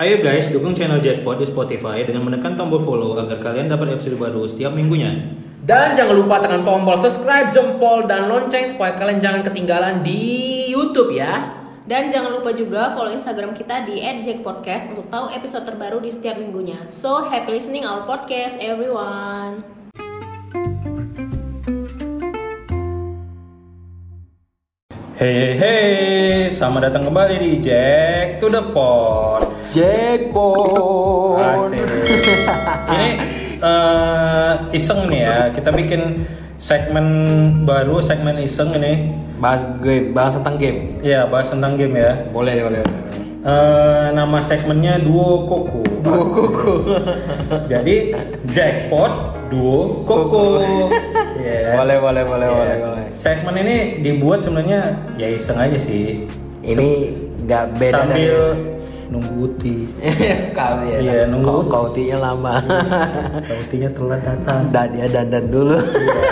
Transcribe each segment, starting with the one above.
Ayo guys, dukung channel Jackpot di Spotify dengan menekan tombol follow agar kalian dapat episode baru setiap minggunya. Dan jangan lupa tekan tombol subscribe, jempol, dan lonceng supaya kalian jangan ketinggalan di YouTube ya. Dan jangan lupa juga follow Instagram kita di @jackpodcast untuk tahu episode terbaru di setiap minggunya. So, happy listening our podcast everyone. Hey hey hey, selamat datang kembali di Jack to the Pot. Jackpot. Asik. Ini eh, iseng nih ya, kita bikin segmen baru, segmen iseng ini. Bahas game, bahas tentang game. Ya, bahas tentang game ya. Boleh, boleh. Eh, nama segmennya Duo Koko. Duo Koko. Jadi Jackpot Duo Koko. Ya. Boleh, boleh, boleh, Ya. boleh, boleh. Segmen ini dibuat sebenarnya ya iseng aja sih. Ini nggak beda Sambil dari nunggu Uti. kau ya. Iya, nunggu. Kau, kau tinya lama. Kalau Utinya telat datang. Dan dia dandan dulu.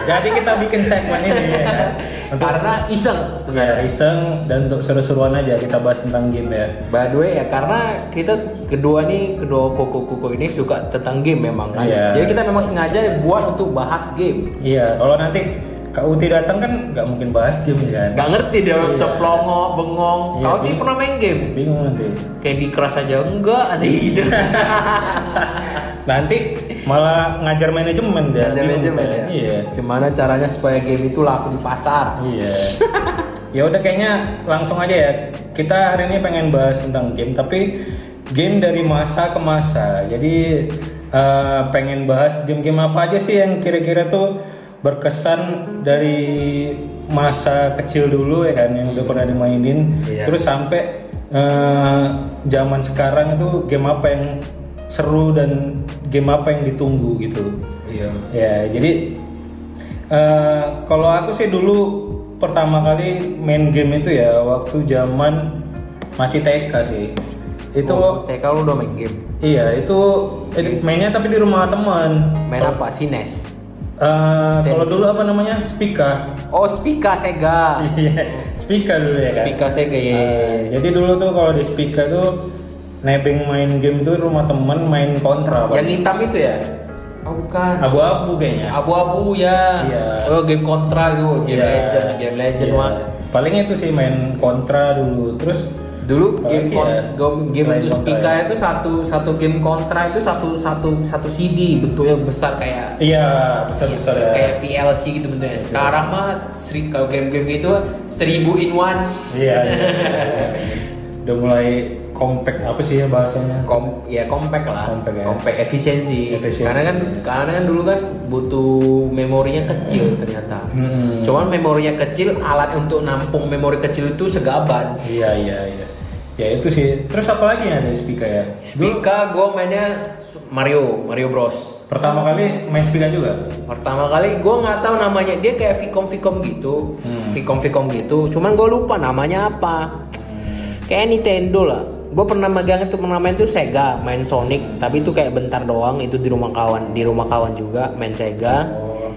Jadi kita bikin segmen ini ya kan. Untuk Karena iseng ya, sebenarnya. iseng dan untuk seru-seruan aja kita bahas tentang game ya. By the way ya karena kita kedua nih kedua koko-koko ini suka tentang game memang kan. Iya. Jadi kita memang sengaja buat untuk bahas game. Iya, kalau nanti Kak Uti datang kan nggak mungkin bahas game ya kan. Gak ngerti dia Iya. ceplongo, bengong. Iya, Kau ti bingung. pernah main game? Bingung nanti. Candy Crush aja enggak ada gitu. Nanti malah ngajar manajemen dia. Bingung manajemen ya. Iya. Gimana caranya supaya game itu laku di pasar? Iya. ya udah kayaknya langsung aja ya. Kita hari ini pengen bahas tentang game tapi game dari masa ke masa. Jadi eh, pengen bahas game-game apa aja sih yang kira-kira tuh berkesan dari masa kecil dulu ya kan yang udah pernah dimainin Iya. terus sampai eh, zaman sekarang itu game apa yang seru dan game apa yang ditunggu gitu. Iya. Ya, jadi eh, kalau aku sih dulu pertama kali main game itu ya waktu zaman masih TK sih. Itu Oh, TK lu udah main game. iya, itu eh, mainnya tapi di rumah teman. Main apa? Sines. Eh, kalau dulu apa namanya? Spika. Oh, Spika Sega. Iya, Spika dulu ya kan. Spika Sega ya. Eh, jadi dulu tuh kalau di Spika tuh nebeng main game tuh rumah teman main kontra. Pak. Yang hitam itu ya? Oh, bukan. abu-abu kayaknya. Abu-abu ya. Iya. Oh, game kontra gitu, game Iya. legend, game legend. Wan. Paling itu sih main kontra dulu. Terus Dulu Apalagi game kon- ya, game, game selain itu Kontra Spika ya. itu satu satu game kontra itu satu satu satu CD bentuknya besar kayak iya besar-besar ya. kayak VLC gitu bentuknya. Sekarang mah seri kalau game-game gitu seribu in one. Iya. iya, iya. Udah mulai compact apa sih ya bahasanya? Kom ya compact lah, Compact ya. efisiensi. Efisiensi. Karena kan karena kan dulu kan butuh memorinya kecil ternyata. Hmm. Cuman memorinya kecil, alat untuk nampung memori kecil itu segaban. Iya iya iya. Ya itu sih. Terus apa lagi yang ada di Spika ya? Spika gue mainnya Mario, Mario Bros. Pertama kali main Spika juga. Pertama kali gue nggak tahu namanya dia kayak Vicom Vicom gitu, Hmm. Vicom Vicom gitu. Cuman gue lupa namanya apa. Kayak Nintendo lah. Gue pernah megang itu pernah main tuh Sega, main Sonic. Tapi itu kayak bentar doang. Itu di rumah kawan, di rumah kawan juga main Sega. Oh.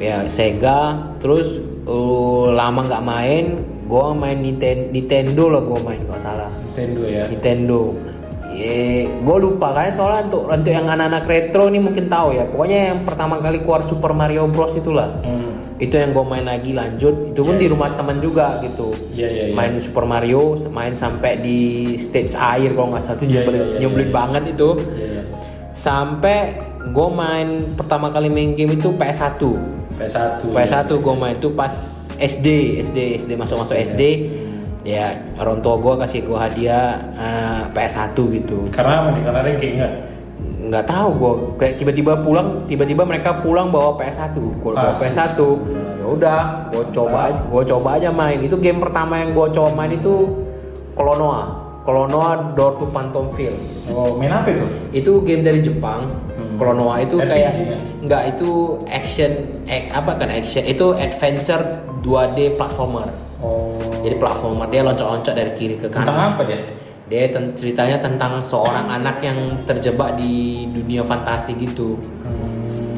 Ya Sega. Terus uh, lama nggak main, gue main Nintendo, Nintendo lah gue main kalau salah. Nintendo ya. Nintendo. Ye, gue lupa kan soalnya untuk untuk yang anak-anak retro ini mungkin tahu ya. Pokoknya yang pertama kali keluar Super Mario Bros itulah. Hmm. Itu yang gue main lagi lanjut. Itu pun di rumah teman juga gitu. Iya iya iya. Main Super Mario, main sampai di stage air kalau nggak itu Iya, nyebelin, iya, iya, nyebelin iya. banget itu. Iya iya. Sampai gue main pertama kali main game itu PS1. PS1. PS1 gue main itu pas SD, SD, SD masuk masuk SD. Ya orang tua gue kasih gue hadiah eh, PS1 gitu. Karena apa nih? Karena ranking nggak? Nggak tahu gue kayak tiba-tiba pulang, tiba-tiba mereka pulang bawa PS1. Gue bawa Asik. PS1. Ya udah, gue coba aja, gue coba aja main. Itu game pertama yang gue coba main itu Kolonoa. Kolonoa Door to Phantom Field. Oh main apa itu? Itu game dari Jepang. Kolonoa itu RPG kayak ya? enggak itu action eh, apa kan action itu adventure 2D platformer. Oh. Jadi platformer dia loncat-loncat dari kiri ke Tentang kanan. apa dia? Dia ten- ceritanya tentang seorang anak yang terjebak di dunia fantasi gitu.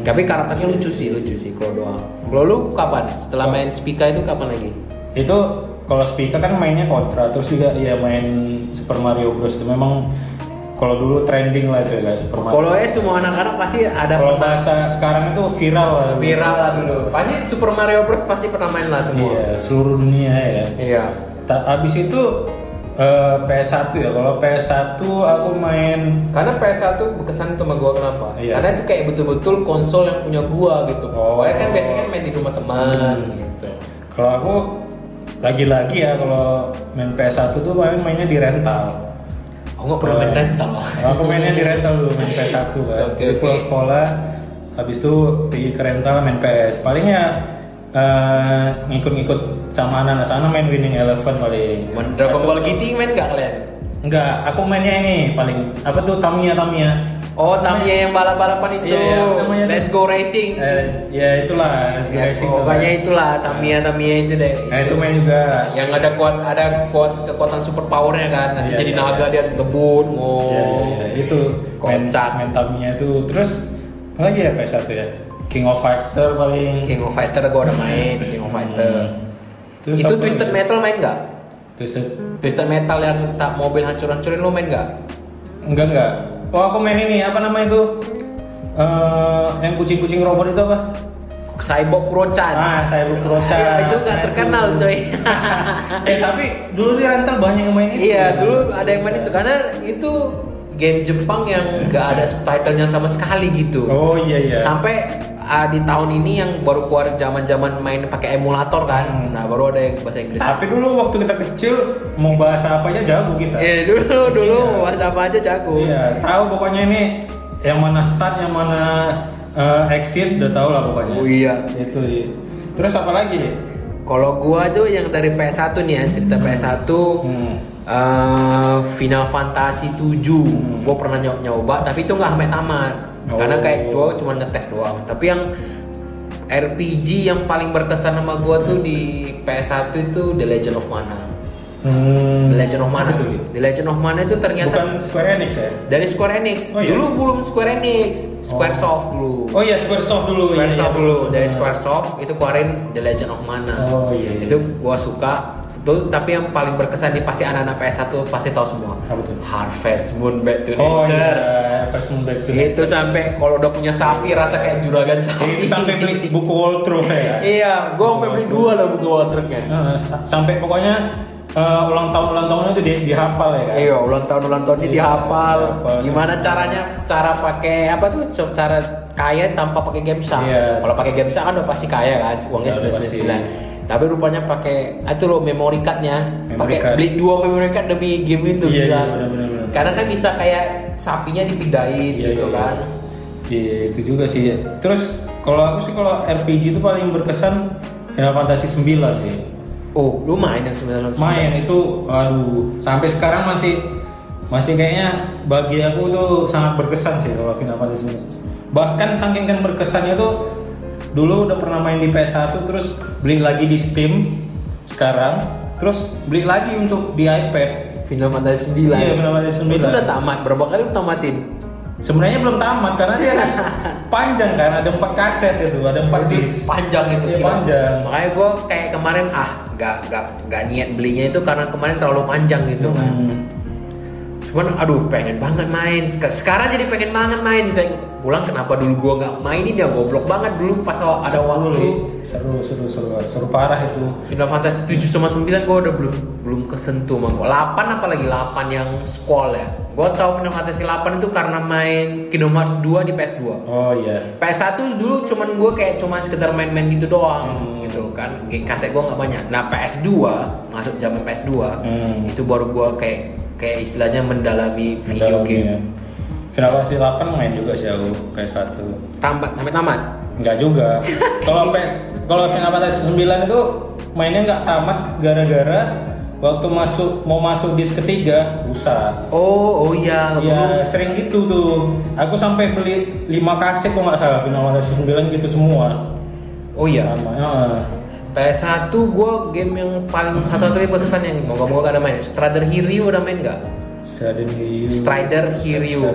Tapi karakternya lucu sih, lucu sih kalau doang. Kalau lu kapan? Setelah main Spika itu kapan lagi? itu kalau Spika kan mainnya kontra terus juga ya main Super Mario Bros itu memang kalau dulu trending lah itu guys. Kalau ya semua anak-anak pasti ada Kalau bahasa sekarang itu viral lah. viral lah dulu. Pasti Super Mario Bros pasti pernah main lah semua. Iya, seluruh dunia ya. Iya. Ta- Abis itu eh, PS1 ya. Kalau PS1 aku main Karena PS1 berkesan sama gua kenapa? Iya. Karena itu kayak betul-betul konsol yang punya gua gitu. Oh. Pokoknya kan biasanya kan main di rumah teman gitu. kalau aku lagi-lagi ya kalau main PS1 tuh main mainnya di rental. Aku nggak pernah main rental. Aku mainnya di rental dulu main PS1 kan. Oke, Jadi pulang sekolah habis itu pergi ke rental main PS. Palingnya eh, ngikut-ngikut sama anak-anak sana main Winning Eleven paling. Main Dragon Ball GT main nggak kalian? Enggak, aku mainnya ini paling apa tuh Tamiya Tamiya. Oh, Tamiya yang balap-balapan itu. Iya, iya, apa namanya Let's go racing. Eh, ya itulah Let's Go Ya, Racing pokoknya itulah Tamiya Tamiya itu deh. Nah itu main juga. yang ada kuat ada kuat kekuatan super powernya kan nanti Iya, jadi iya, naga dia ngebut mau Ya, ya, ya. itu Kocak. main Tamiya itu terus apa lagi ya PS1 ya King of Fighter paling King of Fighter gua udah main King of Fighter Terus itu Twisted lagi? Metal main nggak Twisted Twisted Metal yang tak mobil hancur-hancurin lo main nggak enggak enggak oh aku main ini apa nama itu? Eh, yang kucing-kucing robot itu apa? Cyborg Kurochan. Ah saya Kurocha Iya, itu nggak Nah, terkenal itu. coy. Eh tapi dulu di rental banyak yang main itu. Iya dulu ada yang main itu. Karena itu game Jepang yang nggak ada subtitlenya sama sekali gitu. Oh iya iya. Sampai ah, di tahun ini yang baru keluar zaman-zaman main pakai emulator kan Hmm. nah baru ada yang bahasa Inggris tapi dulu waktu kita kecil mau bahasa apa aja jago kita Iya dulu dulu Iya. bahasa apa aja jago. Iya, tahu pokoknya ini yang mana start, yang mana eh, exit, udah tahu lah pokoknya. Oh iya. Itu. iya. Terus apa lagi? Kalau gua tuh yang dari PS1 nih ya cerita PS1 Hmm. Eh, Final Fantasy 7 Gua pernah nyoba, nyoba tapi itu nggak sampai tamat Oh. karena kayak gua cuma ngetes doang. Tapi yang RPG yang paling berkesan sama gua tuh di PS1 itu The Legend of Mana. Hmm. The Legend of Mana. Tuh? The Legend of Mana itu ternyata Bukan Square Enix ya? dari Square Enix. Oh, iya? Dulu belum Square Enix, Square Oh. Soft dulu. Oh iya, Squaresoft dulu. Square iya, Soft iya. dulu dari Squaresoft itu keluarin The Legend of Mana. Oh, iya, iya. Itu gua suka. Itu tapi yang paling berkesan di pasti anak-anak PS1 pasti tahu semua. Apa tuh? Harvest Moon Back to Oh Nature. iya, First Moon Back to Nature. Itu sampai kalau udah punya sapi rasa kayak juragan sapi. Itu sampai beli buku Waltro ya. iya, gua sampai beli dua lah buku Walternya. Nah, sa- sampai pokoknya eh, ulang tahun ulang tahunnya itu di, dihafal ya kan? Iya, ulang tahun ulang tahun ini Iya, dihafal. dihafal. Gimana caranya? Cara pakai apa tuh? Cara kaya tanpa pakai gamesa. Iya. Kalau pakai gamesa kan udah pasti kaya kan, uangnya Iya, sembilan sembilan. Tapi rupanya pakai ah, itu loh memory cardnya. Pakai card. beli dua memory card demi game itu Iya, bisa. iya, benar-benar, benar. Karena kan bisa kayak sapinya dipindahin Iya, gitu iya. kan. Iya itu juga sih. Terus kalau aku sih kalau RPG itu paling berkesan Final Fantasy 9 sih. Oh, lu main yang sembilan Main itu, aduh, sampai sekarang masih masih kayaknya bagi aku tuh sangat berkesan sih kalau Final Fantasy 9. Bahkan saking kan berkesannya tuh dulu udah pernah main di PS1 terus beli lagi di Steam sekarang terus beli lagi untuk di iPad. Final Fantasy 9. Iya, Final Fantasy 9. Itu udah tamat. Berapa kali lu tamatin? Sebenarnya belum tamat karena dia kan panjang kan ada empat kaset itu, ada empat disc. panjang itu gila. panjang. makanya gue kayak kemarin ah gak gak gak niat belinya itu karena kemarin terlalu panjang gitu kan Hmm. Cuman aduh pengen banget main. Sek- sekarang jadi pengen banget main. Gitu pulang kenapa dulu gue nggak mainin ya? Goblok banget dulu pas ada Seru, waktu. Li. seru seru seru. Seru parah itu. Final Fantasy 7 sama 9 gue udah belum belum kesentuh mang 8 apalagi? 8 yang squall ya. Gue tahu Final Fantasy 8 itu karena main Kingdom Hearts 2 di PS2 oh iya. PS1 dulu cuman gue kayak cuman sekedar main-main gitu doang Hmm. gitu kan. Kaset gue nggak banyak. Nah PS2 masuk zaman PS2 Hmm. itu baru gue kayak kayak istilahnya mendalami video Mendalami, game. ya. Final Fantasy 8 main juga sih aku PS1 tamat sampai tamat? Enggak juga. Kalau PS kalau Final Fantasy 9 itu mainnya nggak tamat gara-gara waktu masuk mau masuk disk ketiga rusak. Oh oh iya. Iya sering gitu tuh. Aku sampai beli 5 kaset kok nggak salah Final Fantasy 9 gitu semua. Oh iya? Sama heeh. PS1 gue game yang paling satu-satunya berkesan yang moga-moga gak ada main. Strider Hero udah main gak? Strider Hero. Strider Hero.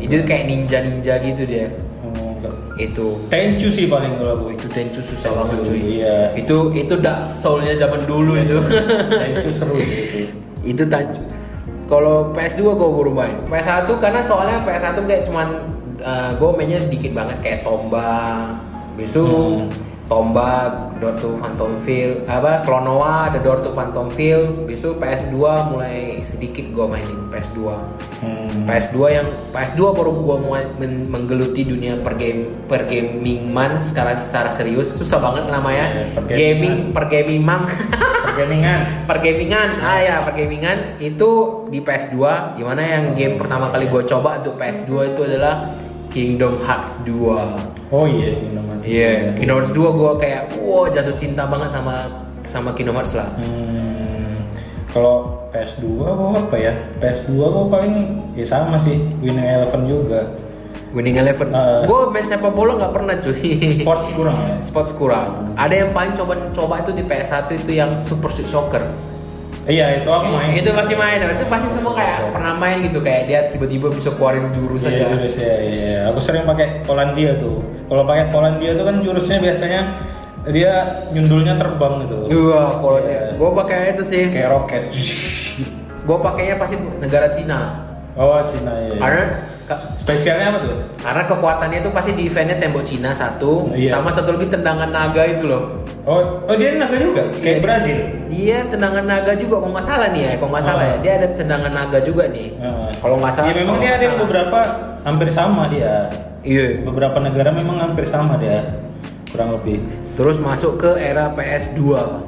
itu kayak ninja-ninja gitu dia. Oh, itu. Tenchu sih paling kalau aku. Itu Tenchu susah banget cuy. iya. itu itu Dark Soulnya zaman dulu itu. Tenchu seru sih itu. Itu Tenchu kalau PS2 gue baru main. PS1 karena soalnya PS1 kayak cuman gue mainnya dikit banget kayak Tomba, bisu Hmm. Tomba, Door to Phantom Field, apa Klonoa, ada Door to Phantom Field, bisu PS2 mulai sedikit gue mainin PS2. Hmm. PS2 yang PS2 baru gua mulai men- menggeluti dunia per game per gaming man secara secara serius susah banget namanya Iya, pergamingan. gaming per gaming man Pergamingan. pergamingan ah ya pergamingan itu di PS2 di mana yang game pertama kali gue coba untuk PS2 itu adalah Kingdom Hearts 2 Oh iya, Kingdom Hearts. iya Kingdom Hearts 2 gue kayak wow jatuh cinta banget sama sama Kingdom Hearts lah Hmm, kalau PS2 gua apa ya? PS2 gua paling ya sama sih, Winning Eleven juga. Winning Eleven Uh. gue main sepak bola nggak pernah cuy Sports kurang ya. Sports kurang. Ada yang paling coba coba itu di PS1 itu yang Super Street Soccer. Iya, itu aku main. Itu pasti main. Itu pasti semua kayak pernah main gitu kayak dia tiba-tiba bisa keluarin jurus Iya, aja. jurus ya, iya. Aku sering pakai Polandia tuh. Kalau pakai Polandia tuh kan jurusnya biasanya dia nyundulnya terbang gitu. Iya, kalau Iya. dia. Gue pakai itu sih. Kayak roket. Gue pakainya pasti negara Cina. Oh, Cina ya. Karena Spesialnya apa tuh? karena kekuatannya itu pasti di eventnya tembok Cina satu, Iya. sama satu lagi tendangan naga itu loh. Oh, oh dia naga juga, kayak Iya. Brazil. Iya, tendangan naga juga kalau nggak salah nih ya, kalau nggak salah ya, Ah. dia ada tendangan naga juga nih. Heeh. Kalau nggak salah. Ya memang dia ada yang beberapa hampir sama dia. Iya. Beberapa negara memang hampir sama dia. Kurang lebih. Terus masuk ke era PS2.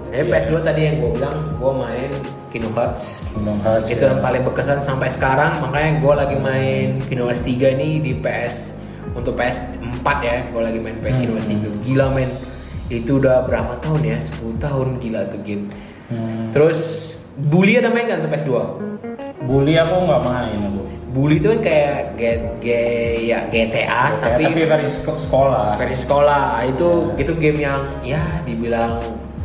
Eh Iya. PS2 tadi yang gue bilang, gue main Kingdom Hearts. Kingdom Hearts. Itu ya. yang paling berkesan sampai sekarang. Makanya gue lagi main Kingdom Hearts 3 ini di PS untuk PS4 ya. Gue lagi main Hmm. Kingdom Hearts 3. Gila men. Itu udah berapa tahun ya? 10 tahun gila tuh game. Hmm. Terus Bully ada main kan untuk PS2? Bully aku nggak main aku. Bully itu kan kayak get, get, ya GTA tapi, tapi versi sek- sekolah. versi sekolah Ah, itu itu game yang ya dibilang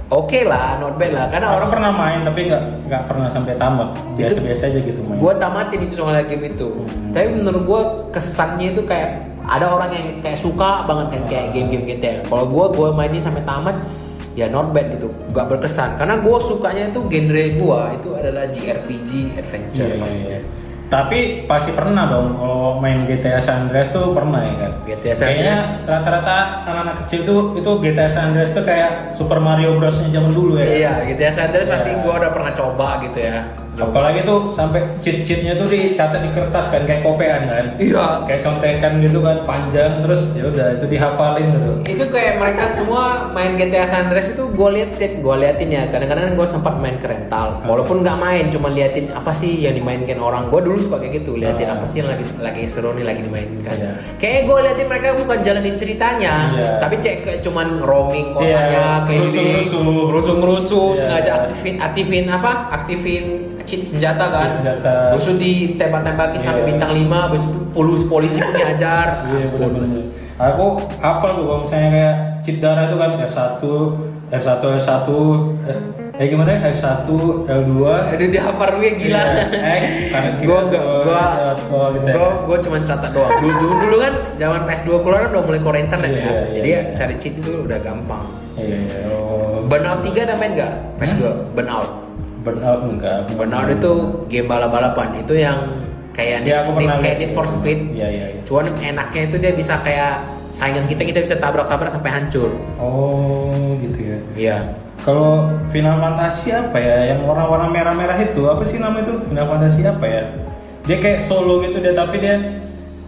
oke lah not bad lah karena Aku orang pernah main tapi nggak nggak pernah sampai tamat. Biasa-biasa aja gitu main. gue tamatin itu soalnya game itu tapi menurut gue kesannya itu kayak ada orang yang kayak suka banget kan kayak game-game GTA kalau gue gue mainin sampai tamat ya not bad gitu gak berkesan karena gue sukanya itu genre gue itu adalah JRPG adventure Iya, iya, pasti. iya. Tapi pasti pernah dong kalau main GTA San Andreas tuh pernah ya kan? GTA San Kayaknya Andreas. rata-rata anak-anak kecil tuh itu GTA San Andreas tuh kayak Super Mario Bros-nya zaman dulu ya. kan? Iya, GTA San Andreas pasti Iya. gue udah pernah coba gitu ya. Apalagi tuh sampai cheat-cheatnya tuh dicatat di kertas kan kayak kopean kan. Iya. Kayak contekan gitu kan panjang terus ya udah itu dihafalin gitu. Itu kayak mereka semua main GTA San Andreas itu gue liatin, gue liatin ya. Kadang-kadang gue sempat main ke rental, walaupun nggak main, cuma liatin apa sih yang dimainkan orang. Gue dulu suka kayak gitu, liatin Ah. apa sih yang lagi lagi seru nih lagi dimainkan. Iya. Kayak gue liatin mereka bukan jalanin ceritanya, Iya. tapi cek kayak cuman roaming Iya, kotanya, kayak rusuh-rusuh. rusuh-rusuh, Iya. sengaja aktifin, aktifin apa? Aktifin cheat senjata kan. Cheat senjata. Rusuh ditembak-tembakin sampai Iya. bintang 5 habis itu polisi polisi pun diajar. Iya benar-benar. Aku hafal tuh kalau misalnya kayak cheat darah itu kan R1, R1, L1, eh, eh gimana ya? R1, L2, Aduh dia hafal gue gila. Iya, X, kanan kiri Gue gitu ya. gua gua cuma catat doang. Dulu, dulu, dulu kan zaman PS2 keluar kan udah mulai keluar internet Iya, ya. iya, Jadi iya. ya cari cheat itu udah gampang. Iya, iya. Oh, Burnout 3 ada main nggak? PS2 Burnout. burnout enggak. Burnout itu game balap-balapan. Itu yang kayak Iya, aku pernah kayak Need for Speed. Iya, iya, iya. Cuman enaknya itu dia bisa kayak saingan kita kita bisa tabrak-tabrak sampai hancur. Oh, gitu ya. Iya. Kalau Final Fantasy apa ya? Yang warna-warna merah-merah itu apa sih nama itu? Final Fantasy apa ya? Dia kayak solo gitu dia tapi dia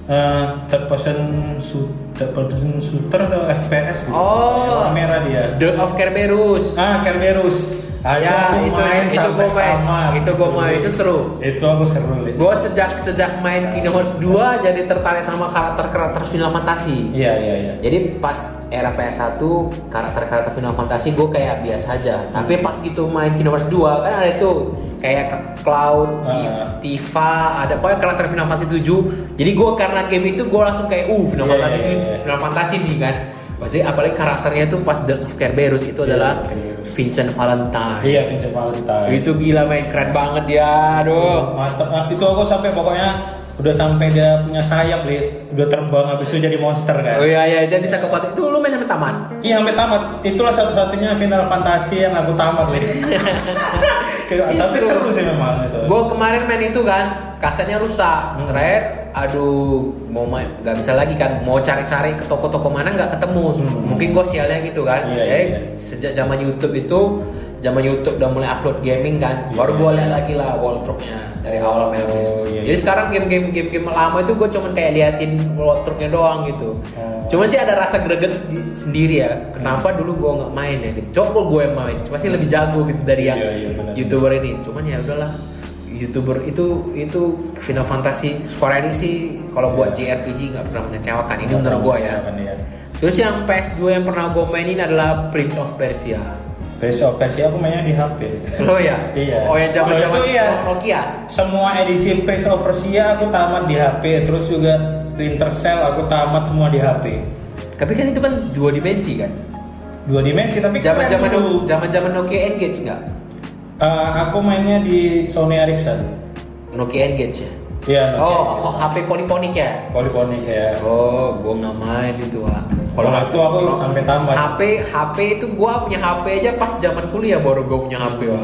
eh third person shoot, third person shooter atau FPS gitu. Oh. Warna merah dia. The of Kerberos. Ah, Kerberos. Ah, ya, itu main itu gue main. tamat. Itu gue main itu seru. Itu aku seru lihat. Gue sejak sejak main Kingdom Hearts 2 jadi tertarik sama karakter-karakter Final Fantasy. Iya, iya, iya. Jadi pas era PS1 karakter-karakter Final Fantasy gue kayak biasa aja. Tapi pas gitu main Kingdom Hearts 2 kan ada itu kayak Cloud, Ah. Tifa, ada pokoknya karakter Final Fantasy 7. Jadi gue karena game itu gue langsung kayak uh Iya, Final Fantasy iya, 7, iya. Final Fantasy nih kan. Jadi apalagi karakternya tuh pas Dance of Kerberos itu Iya, adalah Kerberos. Vincent Valentine. Iya, Vincent Valentine. Itu gila main keren banget dia, aduh. Mantap. Nah, itu aku sampai pokoknya udah sampai dia punya sayap, Li. Udah terbang habis itu jadi monster kan. Oh iya iya dia bisa ke kota itu lu main sampai taman. Iya sampai tamat. Itulah satu-satunya Final Fantasy yang aku tamat, Li. Tapi seru sih memang itu. Gue kemarin main itu kan, kasetnya rusak, Hmm. thread, aduh mau main nggak bisa lagi kan, mau cari-cari ke toko-toko mana nggak ketemu, Hmm. mungkin gue sialnya gitu kan. Iya, Eh, iya, iya. sejak zaman YouTube itu, zaman YouTube udah mulai upload gaming kan, Iya, baru gue iya. lihat lagi lah walltrop-nya dari awal sampai habis. Oh, iya, Jadi iya. sekarang game-game game-game lama itu gue cuman kayak liatin walltrop-nya doang gitu. Oh. Cuman sih ada rasa greget di- sendiri ya. Kenapa dulu gue nggak main ya? Coba gue yang main, cuma sih lebih jago gitu dari yang Iya, iya, youtuber ini. Cuman ya udahlah. Youtuber itu itu Final Fantasy Square Enix sih kalau buat JRPG nggak pernah mengecewakan. Ini menurut gue ya. Iya. Terus yang PS2 yang pernah gue mainin adalah Prince of Persia. Besok versi aku mainnya di HP. Lo ya? Iya. Oh yang zaman zaman itu iya. Nokia. Semua edisi Prince of Persia aku tamat di HP, terus juga Splinter Cell aku tamat semua di HP. Tapi kan itu kan dua dimensi kan. Dua dimensi tapi Zaman zaman dulu. zaman zaman Nokia Engage nggak? Eh, aku mainnya di Sony Ericsson. Nokia Engage ya. Iya. Oh, oh, HP poliponik ya. Polyphonic ya. Oh, gua nggak main itu ah. Kalau itu aku sampai tamat. HP HP itu gua punya HP aja pas zaman kuliah baru gua punya HP wah.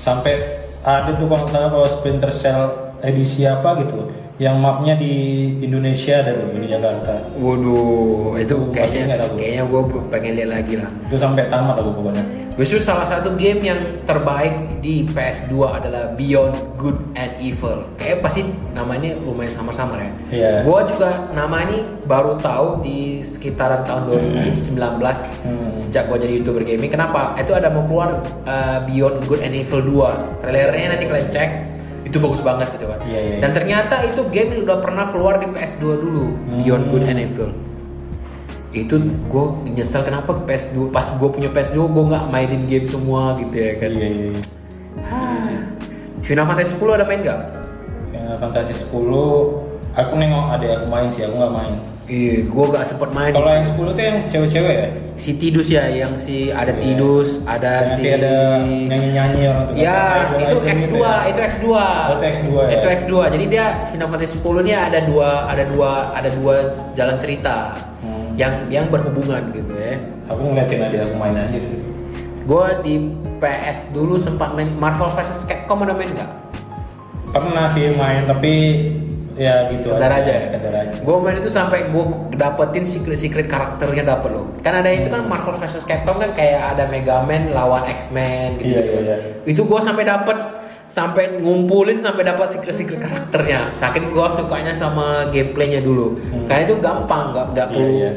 Sampai ada tuh kalau salah kalau Splinter Cell edisi apa gitu, yang mapnya di Indonesia ada tuh di Jakarta. Waduh, itu ingat kayaknya kayaknya gua pengen lihat lagi lah. Itu sampai tamat aku pokoknya. Justru salah satu game yang terbaik di PS2 adalah Beyond Good and Evil. Kayak pasti namanya lumayan samar-samar ya. Iya. Gua juga nama ini baru tahu di sekitaran tahun 2019 Hmm. sejak gua jadi youtuber gaming. Kenapa? Itu ada mau keluar uh, Beyond Good and Evil 2. Trailernya nanti kalian cek. Itu bagus banget gitu kan. Iya, iya, Dan ternyata itu game yang udah pernah keluar di PS2 dulu, Hmm. Beyond Good and Evil itu gue nyesel kenapa PS2 pas gue punya PS2 gue nggak mainin game semua gitu ya kan Iya iya. iya. Final Fantasy 10 ada main nggak? Final Fantasy 10 aku nengok ada aku main sih, aku nggak main. Iya, gue gak sempet main. Kalau yang 10 tuh yang cewek-cewek ya? si Tidus ya, yang si ada Iya. Tidus, ada Nanti si ada nyanyi-nyanyi orang tuh. Ya, itu X2, gitu ya. itu X2. Oh, itu X2 ya? Itu X2. Jadi dia Final Fantasy 10 ini ada dua ada dua ada dua jalan cerita Hmm. yang yang berhubungan gitu ya. Aku ngeliatin adik aku main aja sih. Gue di PS dulu sempat main Marvel vs Capcom ada main nggak? Pernah sih main tapi ya gitu Sekedar aja. ya? Sekedar aja. Gue main itu sampai gue dapetin secret secret karakternya dapet loh. Kan ada itu kan Marvel vs Capcom kan kayak ada Mega Man lawan X Men gitu. Iya, iya, iya. Itu gue sampai dapet sampai ngumpulin sampai dapat secret secret karakternya. Saking gue sukanya sama gameplaynya dulu. Hmm. Karena itu gampang, nggak nggak Iya, perlu iya.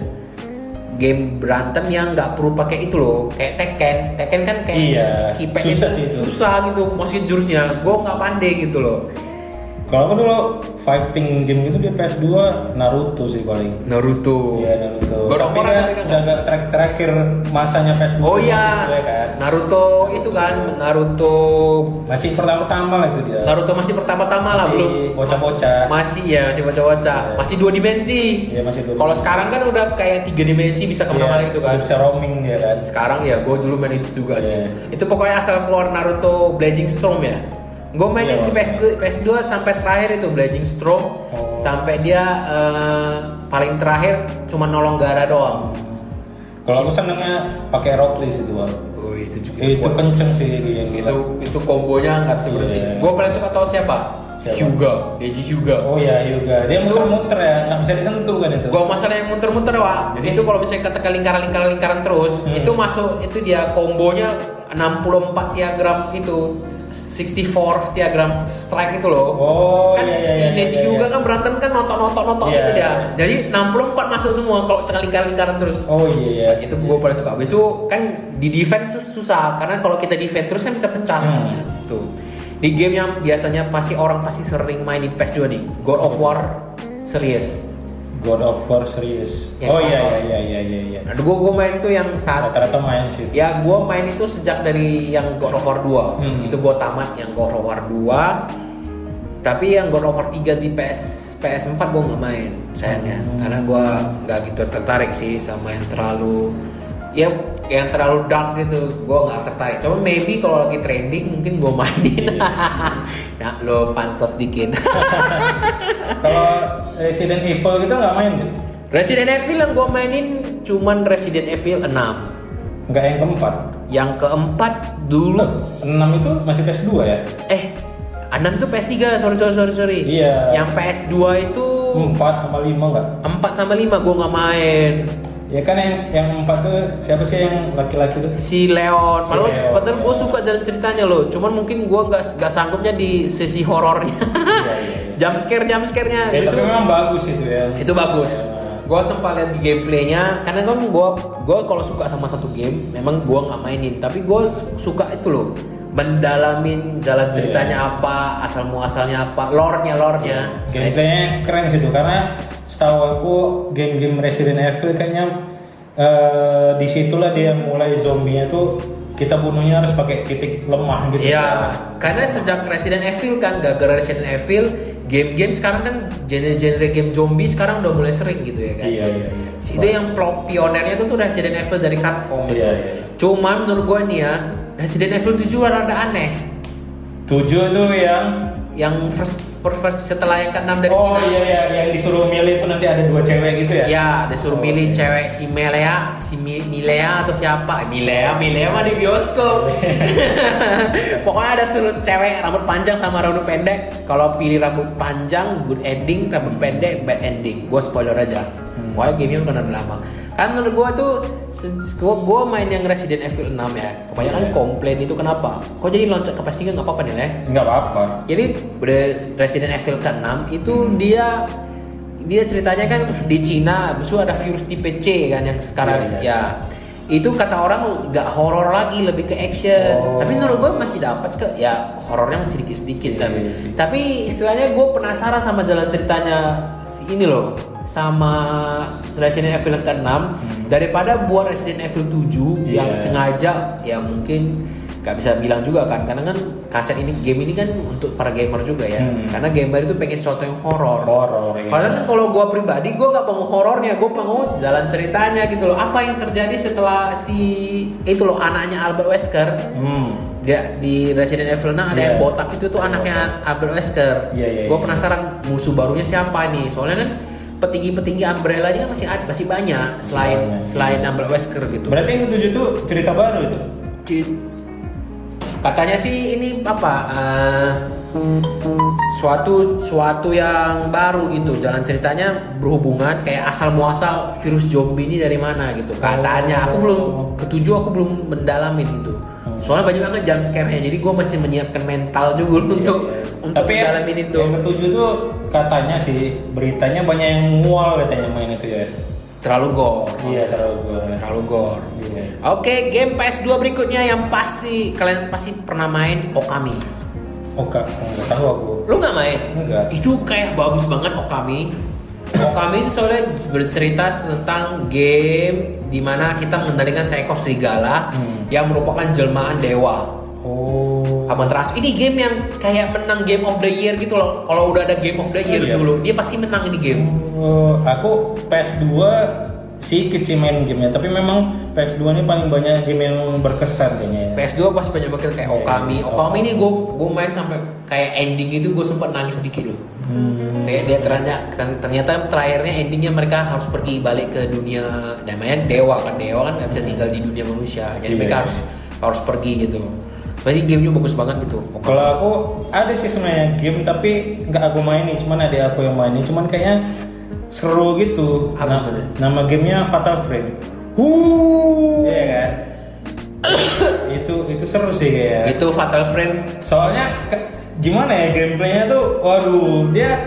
game berantem yang nggak perlu pakai itu loh. Kayak Tekken, Tekken kan kayak Iya, keypad susah sih itu. susah gitu masukin jurusnya. Gue nggak pandai gitu loh. Kalau aku dulu fighting game itu di PS2 Naruto sih paling. Naruto. Iya Naruto. God of Tapi War kan? udah agak terakhir, terakhir masanya PS2. Oh iya, ya kan. Naruto itu kan Naruto Masih pertama-tama lah itu dia. Naruto masih pertama-tama lah belum bocah-bocah. masih ya masih bocah-bocah Iya. masih dua dimensi Iya, masih dua kalau sekarang kan udah kayak tiga dimensi bisa ke mana-mana Iya, gitu kan Bisa roaming dia kan. sekarang ya gue dulu main itu juga sih Iya. itu pokoknya asal keluar Naruto Blazing Storm ya gue mainin di Iya, PS2, PS2 sampai terakhir itu Blazing Storm Oh. sampai dia eh, paling terakhir cuma nolong Gara doang Kalau aku senengnya pakai Rocklis itu Bang. oh itu juga Itu kenceng sih yang itu itu kombonya nggak bisa berhenti Iya. gue paling suka tau siapa Siapa? Hyuga Deji Hyuga Oh iya juga. Dia muter-muter ya, nggak bisa disentuh kan itu. Gua masalah yang muter-muter Wak. Jadi- itu kalau misalnya ketekan lingkaran-lingkaran lingkaran terus, Hmm. itu masuk itu dia kombonya 64 diagram itu 64 diagram strike itu loh. Oh, kan iya, iya, iya, Neji iya, Hyuga iya. kan berantem kan notok-notok-notok Iya. gitu dia. Jadi 64 masuk semua kalau tengah lingkaran-lingkaran terus. Oh iya iya. Itu gue paling suka. Itu kan di defense sus- susah karena kalau kita defense terus kan bisa pecah. Hmm. Tuh. Di game yang biasanya pasti orang pasti sering main di PS2 nih, God of War serius. God of War serius. Yang oh iya iya iya iya iya. Nah, gue gue main tuh yang saat Rata-rata main sih. ya gue main itu sejak dari yang God of War 2 Hmm. itu gue tamat yang God of War 2 tapi yang God of War 3 di PS PS4 gue nggak main sayangnya Hmm. karena gue nggak gitu tertarik sih sama yang terlalu ya yang terlalu dark gitu gue nggak tertarik coba maybe kalau lagi trending mungkin gue mainin nah lo pansos dikit Kalau Resident Evil kita nggak main deh. Resident Evil yang gue mainin cuman Resident Evil 6 Nggak yang keempat. Yang keempat dulu Enam itu masih tes 2 ya? eh 6 itu PS3 sorry sorry sorry sorry. Iya. Yang PS2 itu Empat sama lima nggak? 4 sama 5 gua nggak main. Ya kan yang yang empat tuh siapa sih yang laki-laki tuh? Si Leon, Si Leon, padahal gue suka jalan ceritanya loh. Cuman mungkin gue gak, gak sanggupnya di sesi horornya. Iya, iya, iya. jump scare jump scare-nya. Ya, Justru- tapi memang bagus itu ya. itu bagus gue sempat lihat di gameplaynya karena kan gue gue kalau suka sama satu game memang gue nggak mainin tapi gue suka itu loh mendalamin jalan ceritanya apa asal muasalnya apa lore-nya lore-nya Gameplaynya keren sih tuh karena setahu aku game-game Resident Evil kayaknya eh di situlah dia mulai zombinya tuh kita bunuhnya harus pakai titik lemah gitu. Iya, karena sejak Resident Evil kan gara-gara Resident Evil game-game sekarang kan genre-genre game zombie sekarang udah mulai sering gitu ya kan. Iya iya iya. itu yang pionernya itu tuh Resident Evil dari Capcom itu. Iya, iya. Cuman menurut gua nih ya, Resident Evil 7 rada aneh. Tujuh tuh yang Yang first, first setelah yang ke-6 dari Oh Cina. iya iya yang disuruh milih itu nanti ada dua cewek gitu ya? Ya, disuruh Oh, milih iya. cewek si Melea, si Mi- Milea atau siapa? Milea, Milea mah di bioskop. Pokoknya ada suruh cewek rambut panjang sama rambut pendek. Kalau pilih rambut panjang, good ending, rambut pendek, bad ending. Gue spoiler aja. Hmm. Pokoknya gamenya udah lama. Kan menurut gue tuh, gue main yang Resident Evil 6 ya. Kebanyakan Iya. komplain itu kenapa? Kok jadi loncat ke PS3 nggak apa-apa nih, Leh? Nggak apa-apa. Jadi Res- Resident Evil ke-6 itu Hmm. dia dia ceritanya kan di Cina, itu ada virus tipe C kan yang sekarang Iya, iya. ya. Itu kata orang nggak horor lagi, lebih ke action. Oh. Tapi menurut gue masih dapat ke ya horornya masih sedikit-sedikit Iya, tapi. iya sih. Tapi istilahnya gue penasaran sama jalan ceritanya ini loh sama Resident Evil yang ke-6 daripada buat Resident Evil 7 yang Hmm. Iya. sengaja ya mungkin nggak bisa bilang juga kan karena kan kaset ini game ini kan untuk para gamer juga ya Hmm. karena gamer itu pengen sesuatu yang horor Horor, iya. Padahal kan kalau gue pribadi gue gak mau horornya gue mau jalan ceritanya gitu loh apa yang terjadi setelah si itu loh anaknya Albert Wesker Hmm. dia di Resident Evil 6 ada Iya. yang botak itu tuh anaknya Albert Wesker Iya, iya, gue iya. penasaran musuh barunya siapa nih soalnya kan petinggi-petinggi Umbrella kan masih ada masih banyak selain Banyak, selain Albert Wesker gitu. Berarti yang ketujuh tuh cerita baru itu? Katanya sih ini apa eh, suatu suatu yang baru gitu. Jalan ceritanya berhubungan kayak asal muasal virus zombie ini dari mana gitu. Katanya aku belum ketujuh aku belum mendalamin gitu soalnya banyak banget jump scare-nya jadi gue masih menyiapkan mental juga untuk untuk Tapi yang, mendalamin itu yang ketujuh tuh katanya sih beritanya banyak yang mual katanya main itu ya. terlalu gore Iya terlalu gue. terlalu gore Iya. Oke, game PS2 berikutnya yang pasti kalian pasti pernah main Okami. Oke, nggak tahu aku. Lu nggak main? Enggak. Itu kayak bagus banget Okami. Okami itu soalnya bercerita tentang game di mana kita mengendalikan seekor serigala Hmm. yang merupakan jelmaan dewa. Oh. Amaterasu. Ini game yang kayak menang Game of the Year gitu loh. Kalau udah ada Game of the Year Oh, iya. dulu, dia pasti menang ini game. Oh, aku PS2 sedikit sih main gamenya, tapi memang PS2 ini paling banyak game yang berkesan kayaknya. ya. PS2 pas banyak banget kayak Iya, Okami. iya. Okami ini gue gue main sampai kayak ending itu gue sempat nangis sedikit loh. Hmm. Kayak dia ternyata ternyata terakhirnya endingnya mereka harus pergi balik ke dunia namanya dewa kan dewa kan nggak bisa tinggal di dunia manusia jadi Iya. mereka harus harus pergi gitu. Berarti gamenya bagus banget gitu. Kalau aku ada sih sebenarnya game tapi nggak aku mainin, cuman ada aku yang mainin, cuman kayaknya seru gitu. Apa Nah, tuh, nama gamenya Fatal Frame. Uh, Iya kan? itu itu seru sih kayak. itu Fatal Frame Soalnya ke- gimana ya gameplaynya tuh, waduh dia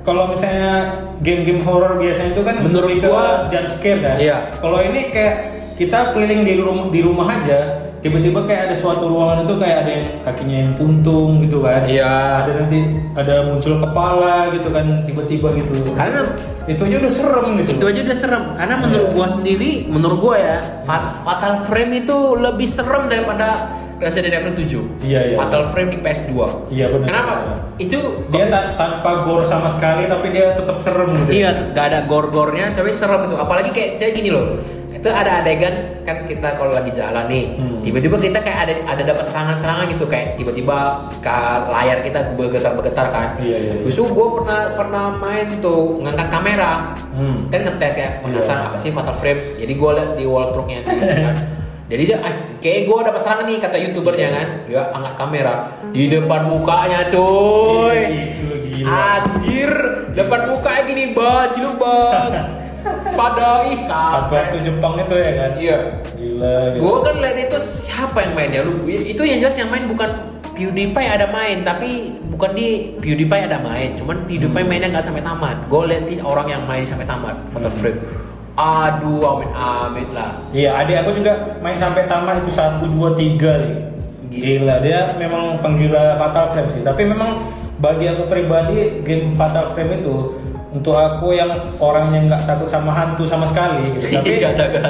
kalau misalnya game-game horror biasanya itu kan Menurut gua- jump scare kan. Iya. Kalau ini kayak kita keliling di rumah di rumah aja, tiba-tiba kayak ada suatu ruangan itu kayak ada yang kakinya yang puntung gitu kan. Iya. Ada nanti ada muncul kepala gitu kan tiba-tiba gitu. Karena itu aja udah serem gitu. itu aja udah serem karena menurut Iya. gua sendiri menurut gua ya Fat- Fatal Frame itu lebih serem daripada Resident Evil 7 Iya, iya. Fatal Frame di PS2 Iya, benar. kenapa itu Dia ta- tanpa gore sama sekali tapi dia tetap serem gitu. Iya, gak ada gor-gornya, tapi serem itu. Apalagi kayak saya gini loh. Itu ada adegan kan kita kalau lagi jalan nih, Hmm. tiba-tiba kita kayak ada ada dapat serangan-serangan gitu kayak tiba-tiba ke layar kita bergetar-bergetar kan. Iya, iya, iya. Justru gue pernah pernah main tuh ngangkat kamera, Hmm. kan ngetes ya penasaran Iya. apa sih fatal frame. Jadi gue liat di wall trucknya kan. Jadi dia, ah, kayak gue dapat serangan nih kata youtubernya kan, dia angkat kamera di depan mukanya coy. Itu gila. Anjir, depan mukanya gini bang, lu bang. Pada ih kapan? waktu Jepang itu ya kan? Iya. Gila. gila. Gue kan lihat itu siapa yang mainnya lu? Itu yang jelas yang main bukan PewDiePie ada main, tapi bukan di PewDiePie ada main. Cuman PewDiePie mainnya nggak sampai tamat. Gue liatin orang yang main sampai tamat, photo frame. Aduh, amit amit lah. Iya, adik aku juga main sampai tamat itu satu dua tiga nih. Gila, dia memang penggila Fatal Frame sih. Tapi memang bagi aku pribadi game Fatal Frame itu untuk aku yang orang yang nggak takut sama hantu sama sekali gitu. Tapi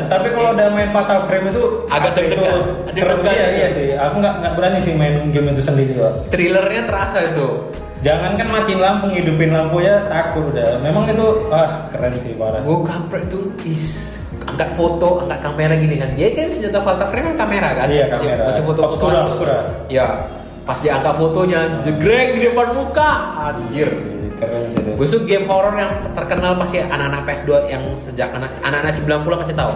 tapi kalau udah main Fatal Frame itu Agak itu serem Deg-degan. iya, iya sih. Aku nggak nggak berani sih main game itu sendiri kok. Thrillernya terasa itu. Jangan kan matiin lampu, hidupin lampu ya takut udah. Memang itu ah keren sih parah. Gue kampret itu is angkat foto, angkat kamera gini kan. Dia kan senjata Fatal Frame kan kamera kan. Iya, kamera. Masih foto Obscura, obscura. Ya, pas dia angkat fotonya, jegrek di depan muka, anjir. Keren sih itu. Gue suka game horror yang terkenal pasti anak-anak PS2 yang sejak anak anak-anak 90 pasti tahu.